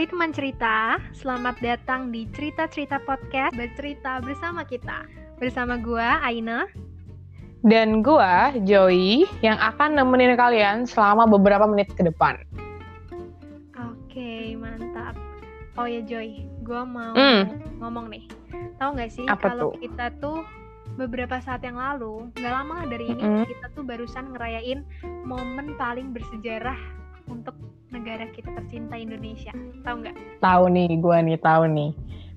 Hai teman cerita, selamat datang di Cerita-Cerita Podcast Bercerita bersama kita Bersama gua Aina Dan gua Joey yang akan nemenin kalian selama beberapa menit ke depan Oke, mantap Oh ya Joy, gua mau Hmm. ngomong nih Tahu nggak sih kalau tuh? kita tuh beberapa saat yang lalu nggak lama dari ini Mm-mm. kita tuh barusan ngerayain momen paling bersejarah untuk negara kita tercinta Indonesia tahu nggak Tahu nih, gua nih tahu nih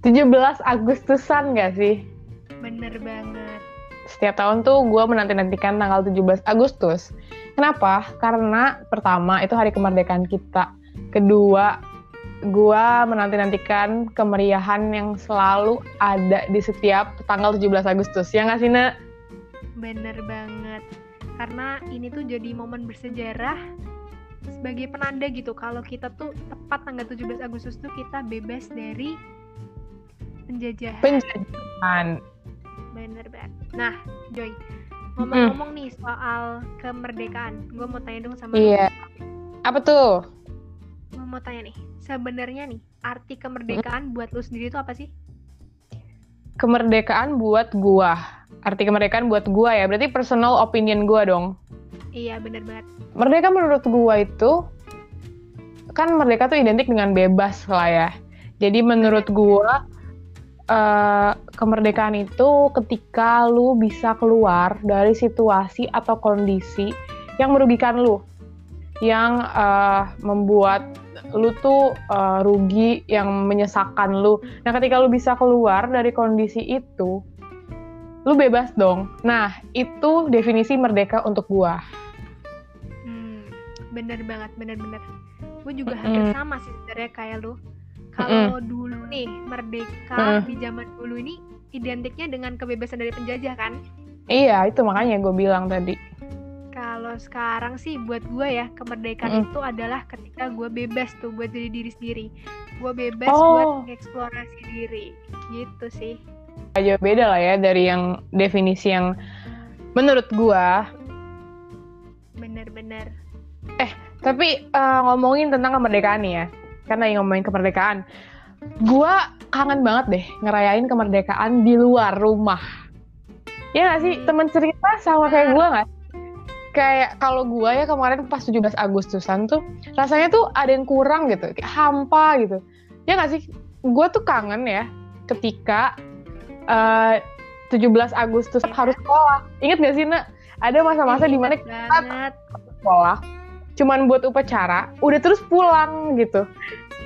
17 Agustusan gak sih? bener banget Setiap tahun tuh gua menanti-nantikan tanggal 17 Agustus Kenapa? Karena pertama itu hari kemerdekaan kita Kedua, gua menanti-nantikan kemeriahan yang selalu ada di setiap tanggal 17 Agustus Ya nggak sih, Nak? Bener banget. Karena ini tuh jadi momen bersejarah sebagai penanda gitu kalau kita tuh tepat tanggal 17 Agustus tuh kita bebas dari penjajahan. Penjajahan Bener banget. Nah, Joy, ngomong-ngomong nih soal kemerdekaan, gue mau tanya dong sama Iya Apa tuh? gue mau tanya nih, sebenarnya nih arti kemerdekaan buat lu sendiri itu apa sih? kemerdekaan buat gua. Arti kemerdekaan buat gua ya, berarti personal opinion gua dong. Iya, bener banget. Merdeka menurut gua itu kan merdeka tuh identik dengan bebas lah ya. Jadi menurut gua eh, kemerdekaan itu ketika lu bisa keluar dari situasi atau kondisi yang merugikan lu, yang eh, membuat lu tuh eh, rugi, yang menyesakan lu. Nah, ketika lu bisa keluar dari kondisi itu, lu bebas dong. Nah, itu definisi merdeka untuk gua. Hmm, bener banget, bener-bener. Gue juga hampir Mm-mm. sama sih sebenarnya kayak lu. Kalau dulu nih merdeka Mm. di zaman dulu ini identiknya dengan kebebasan dari penjajah kan. Iya, itu makanya gue bilang tadi. Kalau sekarang sih buat gue ya kemerdekaan Mm-mm. itu adalah ketika gue bebas tuh buat jadi diri sendiri. Gue bebas Oh. buat mengeksplorasi diri, gitu sih. Aja beda lah ya dari yang definisi yang menurut gua. Bener-bener. Tapi eh, ngomongin tentang kemerdekaan nih ya, karena yang ngomongin kemerdekaan, gua kangen banget deh ngerayain kemerdekaan di luar rumah. Ya nggak sih, Hmm. temen cerita sama kayak gua nggak? Kayak kalau gua ya kemarin pas 17 Agustusan tuh rasanya tuh ada yang kurang gitu, kayak hampa gitu. Ya nggak sih, gua tuh kangen ya ketika eh, 17 Agustus harus sekolah. Ingat gak sih, Nak? Ada masa-masa di mana banget. sekolah cuman buat upacara udah terus pulang gitu.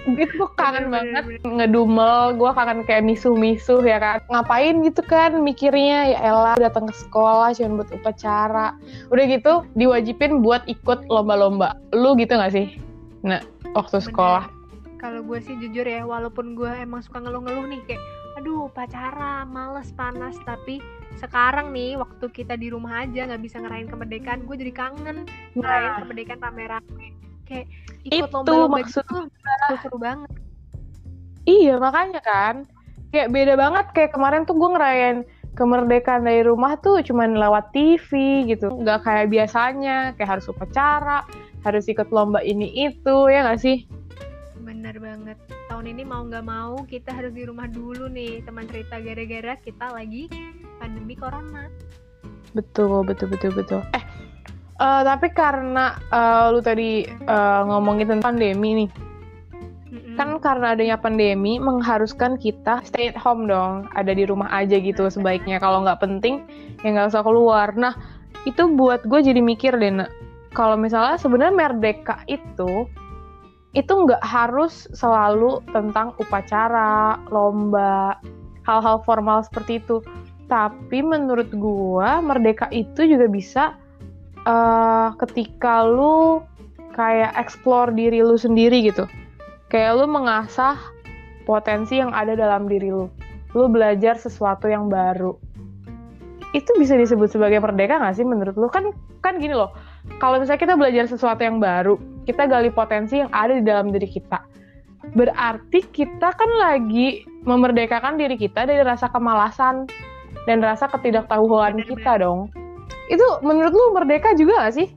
Itu gue kangen Bener, banget bener, ngedumel gue kangen kayak misuh-misuh ya kan. Ngapain gitu kan mikirnya ya elah datang ke sekolah cuman buat upacara. Udah gitu diwajibin buat ikut lomba-lomba. Lu gitu gak sih? Nah waktu Bener. sekolah. Kalau gue sih jujur ya, walaupun gue emang suka ngeluh-ngeluh nih kayak, aduh pacara, males, panas, tapi sekarang nih waktu kita di rumah aja nggak bisa ngerayain kemerdekaan, gue jadi kangen ngerayain Nah. kemerdekaan rame-rame. Kayak ikut Itu lomba-lomba maksud gitu, seru-seru banget. Iya makanya kan kayak beda banget kayak kemarin tuh gue ngerayain kemerdekaan dari rumah tuh cuman lewat TV gitu nggak kayak biasanya kayak harus upacara harus ikut lomba ini itu ya nggak sih Bener banget. Tahun ini mau nggak mau kita harus di rumah dulu nih. Teman cerita gara-gara kita lagi pandemi corona. betul betul betul betul. Eh eh, tapi karena eh, lu tadi eh, ngomongin tentang pandemi nih kan karena adanya pandemi mengharuskan kita stay at home dong. Ada di rumah aja gitu Benar. sebaiknya. kalau nggak penting ya nggak usah keluar. Nah itu buat gue jadi mikir deh kalau misalnya sebenarnya merdeka itu itu nggak harus selalu tentang upacara lomba hal-hal formal seperti itu tapi menurut gue merdeka itu juga bisa eh, ketika lu kayak explore diri lu sendiri gitu kayak lu mengasah potensi yang ada dalam diri lu. Lu belajar sesuatu yang baru. Itu bisa disebut sebagai merdeka nggak sih menurut lu? Kan kan gini loh. Kalau misalnya kita belajar sesuatu yang baru, kita gali potensi yang ada di dalam diri kita. Berarti kita kan lagi memerdekakan diri kita dari rasa kemalasan dan rasa ketidaktahuan Bener kita dong. Itu menurut lu merdeka juga gak sih?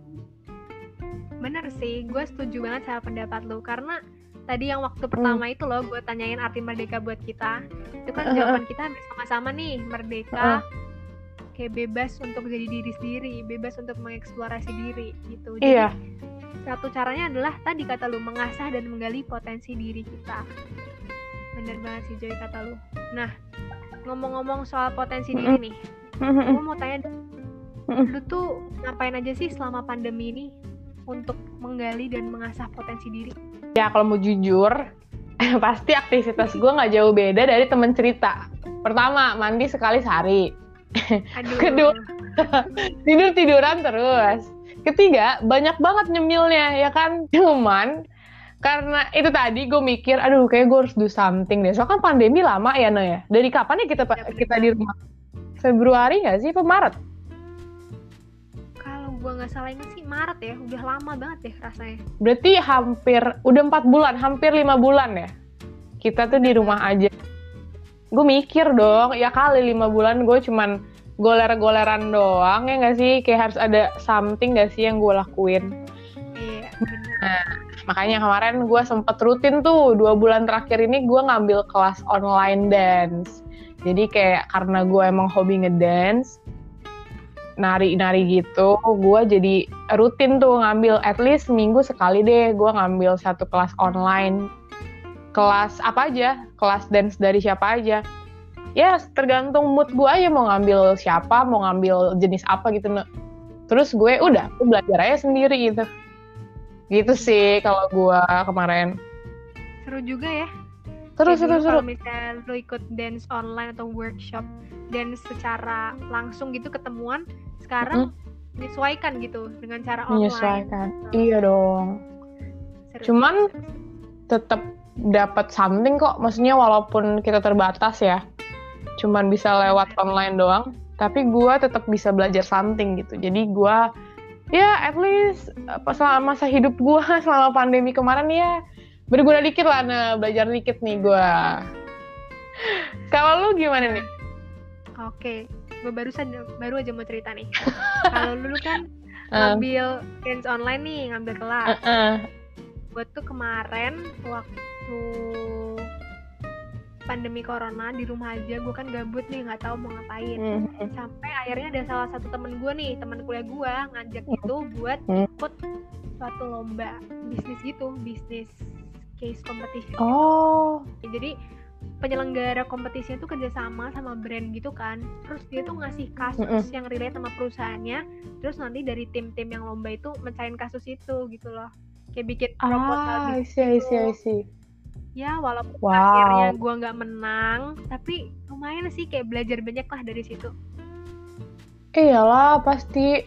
Bener sih, gue setuju banget sama pendapat lu karena tadi yang waktu pertama itu loh gue tanyain arti merdeka buat kita itu kan jawaban kita hampir sama-sama nih merdeka kayak bebas untuk jadi diri sendiri bebas untuk mengeksplorasi diri gitu. Jadi Iya. satu caranya adalah tadi kata lu mengasah dan menggali potensi diri kita. Bener banget sih Joy kata lu. Nah ngomong-ngomong soal potensi diri nih gue mau tanya lu tuh ngapain aja sih selama pandemi ini untuk menggali dan mengasah potensi diri? Ya kalau mau jujur, pasti aktivitas gue nggak jauh beda dari temen cerita. Pertama, mandi sekali sehari. Aduh Kedua. Tidur tiduran terus. Ketiga, banyak banget nyemilnya ya kan. Cuman karena itu tadi gue mikir, aduh kayak gue harus do something deh. Soalnya kan pandemi lama ya no ya. Dari kapan ya kita Ya, kita di rumah? Februari nggak sih? Apa Maret? kalau gue nggak salah inget sih Maret ya udah lama banget deh rasanya Berarti hampir udah empat bulan, hampir lima bulan ya. Kita tuh di rumah aja. Gue mikir dong, ya kali lima bulan gue cuman goler-goleran doang ya nggak sih? Kayak harus ada something nggak sih yang gue lakuin? iya bener Makanya kemarin gue sempet rutin tuh dua bulan terakhir ini gue ngambil kelas online dance. Jadi kayak karena gue emang hobi ngedance, nari-nari gitu, gue jadi rutin tuh ngambil at least seminggu sekali deh gue ngambil satu kelas online. Kelas apa aja, kelas dance dari siapa aja. Ya tergantung mood gue aja mau ngambil siapa, mau ngambil jenis apa gitu. Terus gue udah, gue belajar aja sendiri gitu. Gitu sih kalau gue kemarin. seru juga ya Terus, terus, dulu kalau misalnya lu ikut dance online atau workshop dance secara langsung gitu ketemuan sekarang menyesuaikan gitu dengan cara online Menyesuaikan. Iya dong. Seru, Cuman- seru, seru. Tetap dapat something kok. Maksudnya walaupun kita terbatas ya. Cuman bisa lewat online doang. Tapi gue tetap bisa belajar something gitu. Jadi gue ya at least selama masa hidup gue selama pandemi kemarin ya berguna dikit lah nah belajar dikit nih gue kalau lu gimana nih Oke, gue baru saja baru aja mau cerita nih. Kalau dulu kan Eh, ngambil dance online nih, ngambil kelas. eh, eh. Gue tuh kemarin waktu pandemi corona di rumah aja, gue kan gabut nih, nggak tahu mau ngapain. Hmm, Sampai akhirnya ada salah satu temen gue nih, teman kuliah gue ngajak itu buat Hmm. ikut suatu lomba bisnis gitu, bisnis case competition. oh Jadi penyelenggara kompetisinya tuh kerjasama sama brand gitu kan terus dia tuh ngasih kasus yang relate sama perusahaannya terus nanti dari tim-tim yang lomba itu mecahin kasus itu gitu loh kayak bikin proposal ah I bisnis see I gitu. see I see ya walaupun Wow. akhirnya gua nggak menang tapi lumayan sih kayak belajar banyak lah dari situ. Iyalah pasti.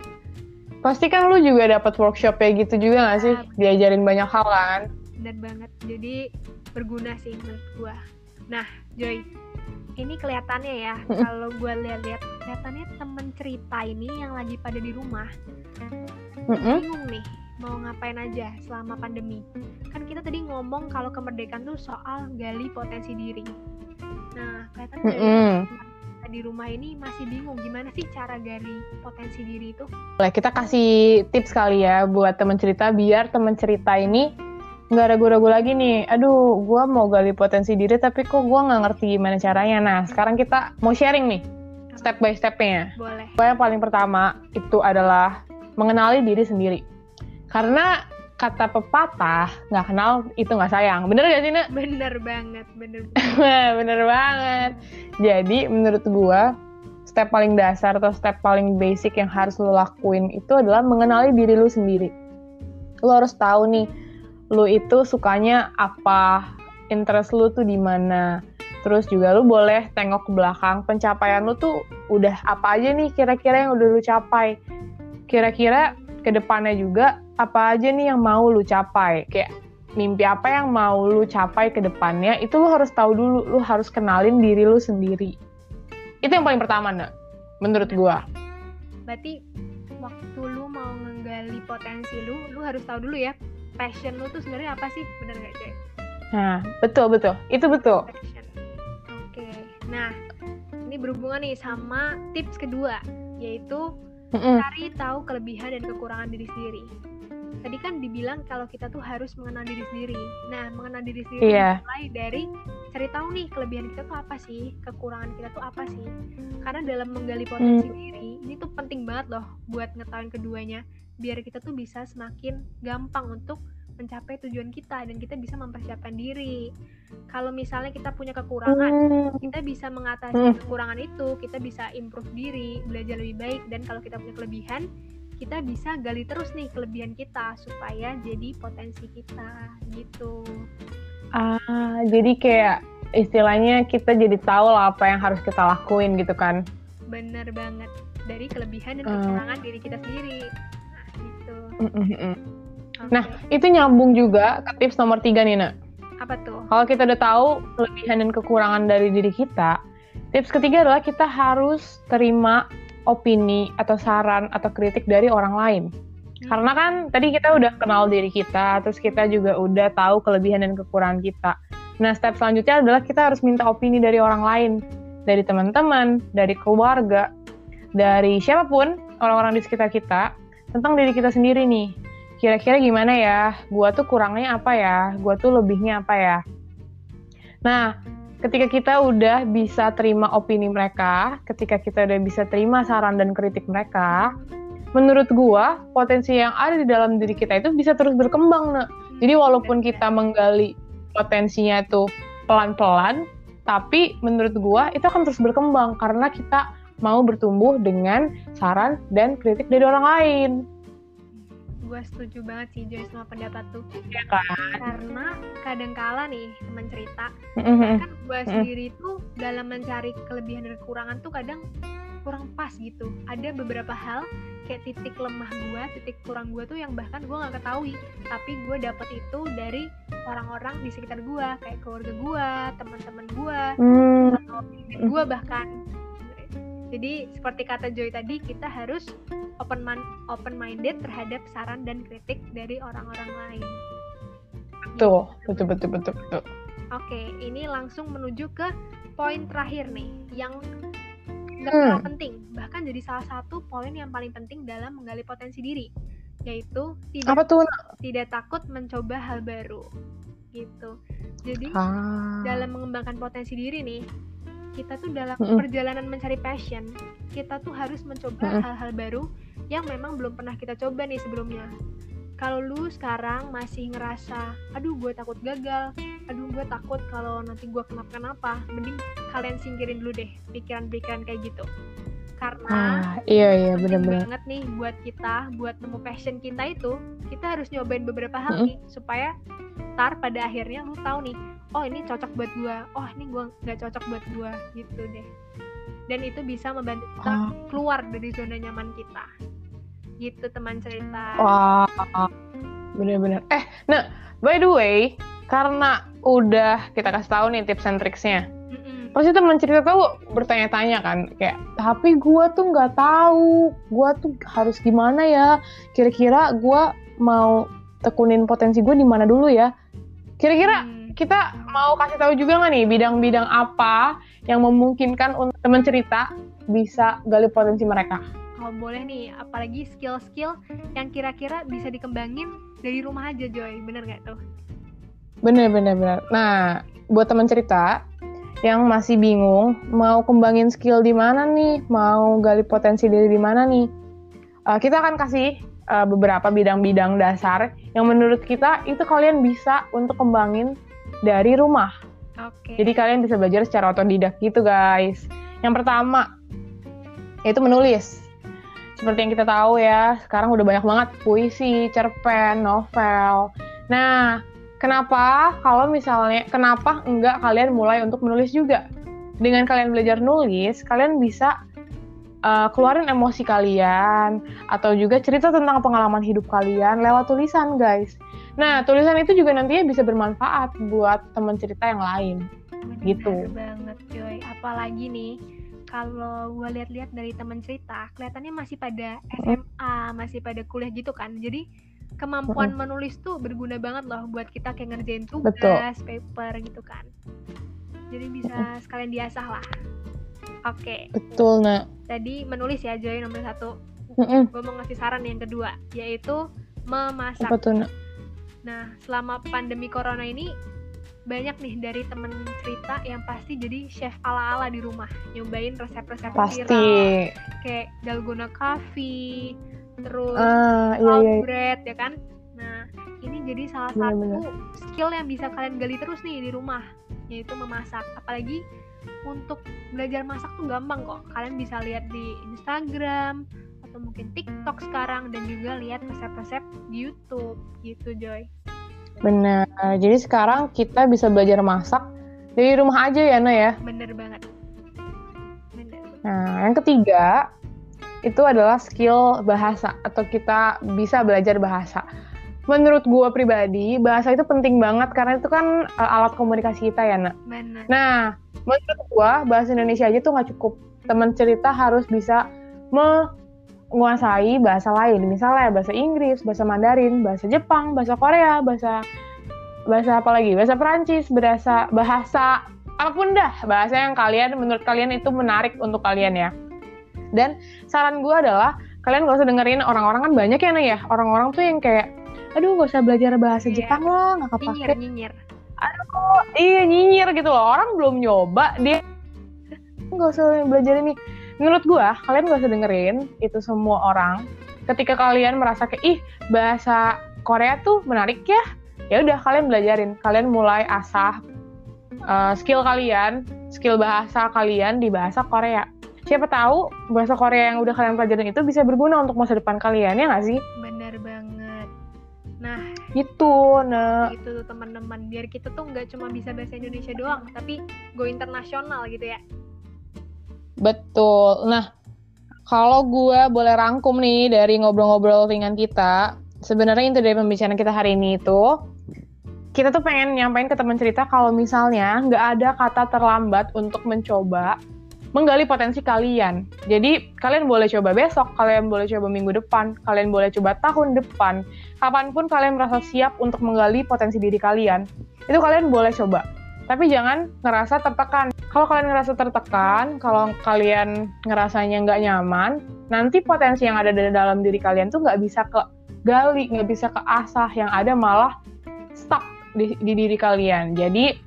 Pasti kan lu juga dapat workshop kayak gitu juga gak sih? Diajarin banyak hal kan? Bener banget. Jadi berguna sih menurut gua. Nah Joy ini kelihatannya ya kalau gua lihat-lihat kelihatannya temen cerita ini yang lagi pada di rumah Mm-mm. bingung nih mau ngapain aja selama pandemi kan kita tadi ngomong kalau kemerdekaan tuh soal gali potensi diri nah kelihatannya dari Mm-mm. kita di rumah ini masih bingung gimana sih cara gali potensi diri itu Boleh kita kasih tips kali ya buat temen cerita biar temen cerita ini nggak ragu-ragu lagi nih. Aduh, gua mau gali potensi diri tapi kok gua nggak ngerti gimana caranya. Nah, sekarang kita mau sharing nih step by stepnya. boleh Yang paling pertama itu adalah mengenali diri sendiri. Karena kata pepatah nggak kenal itu nggak sayang. Bener gak sih, Nak? bener banget bener Bener banget. Jadi menurut gua step paling dasar atau step paling basic yang harus lo lakuin itu adalah mengenali diri lu sendiri. Lo harus tahu nih, lu itu sukanya apa, interest lu tuh di mana. Terus juga lu boleh tengok ke belakang pencapaian lu tuh udah apa aja nih kira-kira yang udah lu capai. Kira-kira ke depannya juga apa aja nih yang mau lu capai. Kayak mimpi apa yang mau lu capai ke depannya itu lu harus tahu dulu lu harus kenalin diri lu sendiri. Itu yang paling pertama nak. Menurut gua. Berarti waktu lu mau menggali potensi lu lu harus tahu dulu ya passion lu tuh sebenarnya apa sih? Bener gak Joy? nah betul betul. Itu betul. Passion. Oke. Nah ini berhubungan nih sama tips kedua yaitu. Cari tahu kelebihan dan kekurangan diri sendiri tadi kan dibilang kalau kita tuh harus mengenal diri sendiri. Nah, mengenal diri sendiri Iya. mulai dari cari tahu nih kelebihan kita tuh apa sih, kekurangan kita tuh apa sih. Karena dalam menggali potensi Hmm. diri, ini tuh penting banget loh buat ngetahuin keduanya, biar kita tuh bisa semakin gampang untuk mencapai tujuan kita dan kita bisa mempersiapkan diri. Kalau misalnya kita punya kekurangan, Hmm. kita bisa mengatasi Hmm. kekurangan itu, kita bisa improve diri, belajar lebih baik dan kalau kita punya kelebihan, kita bisa gali terus nih kelebihan kita supaya jadi potensi kita gitu. Ah, jadi kayak istilahnya kita jadi tahu lah apa yang harus kita lakuin gitu kan. Bener banget dari kelebihan dan Hmm. kekurangan diri kita sendiri. Nah, gitu. Mm-mm-mm. Oke. Nah, itu nyambung juga ke tips nomor tiga nih, Nak. apa tuh? Kalau kita udah tahu kelebihan dan kekurangan dari diri kita, tips ketiga adalah kita harus terima opini atau saran atau kritik dari orang lain. Hmm. Karena kan tadi kita udah kenal diri kita, terus kita juga udah tahu kelebihan dan kekurangan kita. Nah, step selanjutnya adalah kita harus minta opini dari orang lain, dari teman-teman, dari keluarga, dari siapa pun orang-orang di sekitar kita tentang diri kita sendiri nih. Kira-kira gimana ya? Gua tuh kurangnya apa ya? Gua tuh lebihnya apa ya? Nah, ketika kita udah bisa terima opini mereka, ketika kita udah bisa terima saran dan kritik mereka, menurut gua potensi yang ada di dalam diri kita itu bisa terus berkembang, Nak. Jadi walaupun kita menggali potensinya itu pelan-pelan, tapi menurut gua itu akan terus berkembang karena kita mau bertumbuh dengan saran dan kritik dari orang lain. Gue setuju banget sih Joy sama pendapat tuh Ya kan? karena kadangkala nih teman cerita Mm-mm. kan gue sendiri tuh dalam mencari kelebihan dan kekurangan tuh kadang kurang pas gitu. Ada beberapa hal kayak titik lemah gue titik kurang gue tuh yang bahkan gue nggak ketahui. Tapi gue dapet itu dari orang-orang di sekitar gue kayak keluarga gue teman-teman gue atau gue bahkan jadi seperti kata Joy tadi kita harus open man- open minded terhadap saran dan kritik dari orang-orang lain betul, betul, betul, betul, betul. Oke, ini langsung menuju ke poin terakhir nih, yang nggak Hmm. kalah penting, bahkan jadi salah satu poin yang paling penting dalam menggali potensi diri, yaitu tidak Apa tuh? Tidak takut mencoba hal baru, gitu. Jadi Ah. dalam mengembangkan potensi diri nih, kita tuh dalam perjalanan mencari passion, kita tuh harus mencoba hal-hal baru yang memang belum pernah kita coba nih sebelumnya. Kalau lu sekarang masih ngerasa, aduh gue takut gagal, aduh gue takut kalau nanti gue kenapa-kenapa, mending kalian singkirin dulu deh pikiran-pikiran kayak gitu. Karena Ah, iya iya benar-benar. banget nih buat kita, buat nemu passion kita itu, kita harus nyobain beberapa hal nih supaya ntar pada akhirnya lu tahu nih, oh ini cocok buat gua, oh ini gua nggak cocok buat gua, gitu deh. Dan itu bisa membantu kita Ah. keluar dari zona nyaman kita. Gitu teman cerita. Wah, bener-bener. Eh, nah, by the way, karena udah kita kasih tahu nih tips and tricksnya, pasti teman cerita tuh bertanya-tanya kan, kayak, tapi gua tuh nggak tahu, gua tuh harus gimana ya? Kira-kira gua mau tekunin potensi gue di mana dulu ya? Kira-kira Hmm. Kita mau kasih tahu juga nggak nih bidang-bidang apa yang memungkinkan untuk teman cerita bisa gali potensi mereka? Oh boleh nih, apalagi skill-skill yang kira-kira bisa dikembangin dari rumah aja Joy, bener nggak tuh? Bener bener bener. Nah, buat teman cerita yang masih bingung mau kembangin skill di mana nih, mau gali potensi diri di mana nih, uh, kita akan kasih uh, beberapa bidang-bidang dasar yang menurut kita itu kalian bisa untuk kembangin dari rumah. Oke. Jadi kalian bisa belajar secara otodidak gitu guys. Yang pertama yaitu menulis. Seperti yang kita tahu ya, sekarang udah banyak banget puisi, cerpen, novel. Nah, kenapa kalau misalnya kenapa enggak kalian mulai untuk menulis juga? Dengan kalian belajar nulis, kalian bisa uh, keluarin emosi kalian atau juga cerita tentang pengalaman hidup kalian lewat tulisan, guys. Nah, tulisan itu juga nantinya bisa bermanfaat buat teman cerita yang lain. Bener gitu. banget Joy apalagi nih kalau gue lihat-lihat dari temen cerita kelihatannya masih pada SMA masih pada kuliah gitu kan jadi kemampuan menulis tuh berguna banget loh buat kita kayak ngerjain tugas Betul. paper gitu kan jadi bisa sekalian diasah lah oke Betul, nak. tadi menulis ya Joy nomor satu Mm-mm. gue mau ngasih saran yang kedua yaitu memasak. Apa tuh, Nak? Nah, selama pandemi corona ini banyak nih dari temen cerita yang pasti jadi chef ala-ala di rumah, nyobain resep-resep Pasti. viral kayak dalgona coffee, terus Ah, iya, salt iya. bread ya kan. Nah, ini jadi salah Bener-bener. satu skill yang bisa kalian gali terus nih di rumah, yaitu memasak. Apalagi untuk belajar masak tuh gampang kok. Kalian bisa lihat di Instagram atau mungkin TikTok sekarang dan juga lihat resep-resep di YouTube gitu, Joy. Benar. Jadi sekarang kita bisa belajar masak dari rumah aja ya, Nak ya. Bener banget. Bener. Nah, yang ketiga itu adalah skill bahasa atau kita bisa belajar bahasa. Menurut gua pribadi, bahasa itu penting banget karena itu kan uh, alat komunikasi kita ya, Nak. Bener. Nah, menurut gua bahasa Indonesia aja tuh nggak cukup. Teman cerita harus bisa menguasai bahasa lain. Misalnya bahasa Inggris, bahasa Mandarin, bahasa Jepang, bahasa Korea, bahasa bahasa apa lagi? Bahasa Perancis, bahasa bahasa apa pun dah bahasa yang kalian menurut kalian itu menarik untuk kalian ya. Dan saran gua adalah kalian gak usah dengerin orang-orang kan banyak ya nih ya orang-orang tuh yang kayak aduh gak usah belajar bahasa Iya. Jepang lah nggak Nyinyir, kepake nyinyir. iya nyinyir gitu loh. Orang belum nyoba dia nggak usah belajar ini. Menurut gua kalian gak usah dengerin itu semua orang ketika kalian merasa kayak ih bahasa Korea tuh menarik ya. Ya udah kalian belajarin. Kalian mulai asah uh, skill kalian skill bahasa kalian di bahasa Korea. Siapa tahu bahasa Korea yang udah kalian pelajarin itu bisa berguna untuk masa depan kalian ya nggak sih? Bener banget. Nah, gitu nah gitu tuh teman-teman. Biar kita tuh nggak cuma bisa bahasa Indonesia doang, tapi go internasional gitu ya. Betul. Nah, kalau gue boleh rangkum nih dari ngobrol-ngobrol ringan kita, sebenarnya inti dari pembicaraan kita hari ini itu, kita tuh pengen nyampein ke teman cerita kalau misalnya nggak ada kata terlambat untuk mencoba menggali potensi kalian. Jadi kalian boleh coba besok, kalian boleh coba minggu depan, kalian boleh coba tahun depan, kapan pun kalian merasa siap untuk menggali potensi diri kalian, itu kalian boleh coba. Tapi jangan ngerasa tertekan. Kalau kalian ngerasa tertekan, kalau kalian ngerasanya nggak nyaman, nanti potensi yang ada di dalam diri kalian tuh nggak bisa ke gali, nggak bisa ke asah, yang ada malah stuck di, di diri kalian. Jadi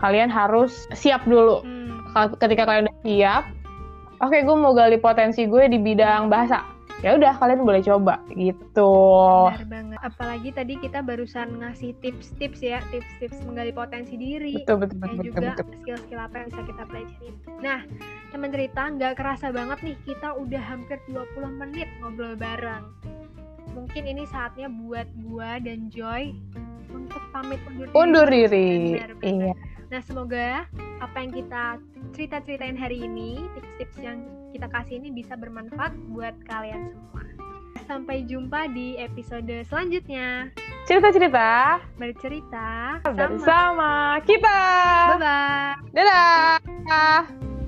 kalian harus siap dulu. Hmm, Ketika kalian udah siap, oke gue mau gali potensi gue di bidang bahasa. Ya udah kalian boleh coba gitu. benar banget. Apalagi tadi kita barusan ngasih tips-tips ya, tips-tips menggali potensi diri. Betul betul dan betul juga skill-skill apa yang bisa kita pelajarin. Nah, teman cerita nggak kerasa banget nih kita udah hampir 20 menit ngobrol bareng. Mungkin ini saatnya buat gua dan Joy untuk pamit undur diri. Undur diri. Benar, benar. Iya. Nah, semoga apa yang kita cerita-ceritain hari ini, tips-tips yang kita kasih ini bisa bermanfaat buat kalian semua. Sampai jumpa di episode selanjutnya. Cerita-cerita Bercerita bersama kita. Bye-bye. Dadah.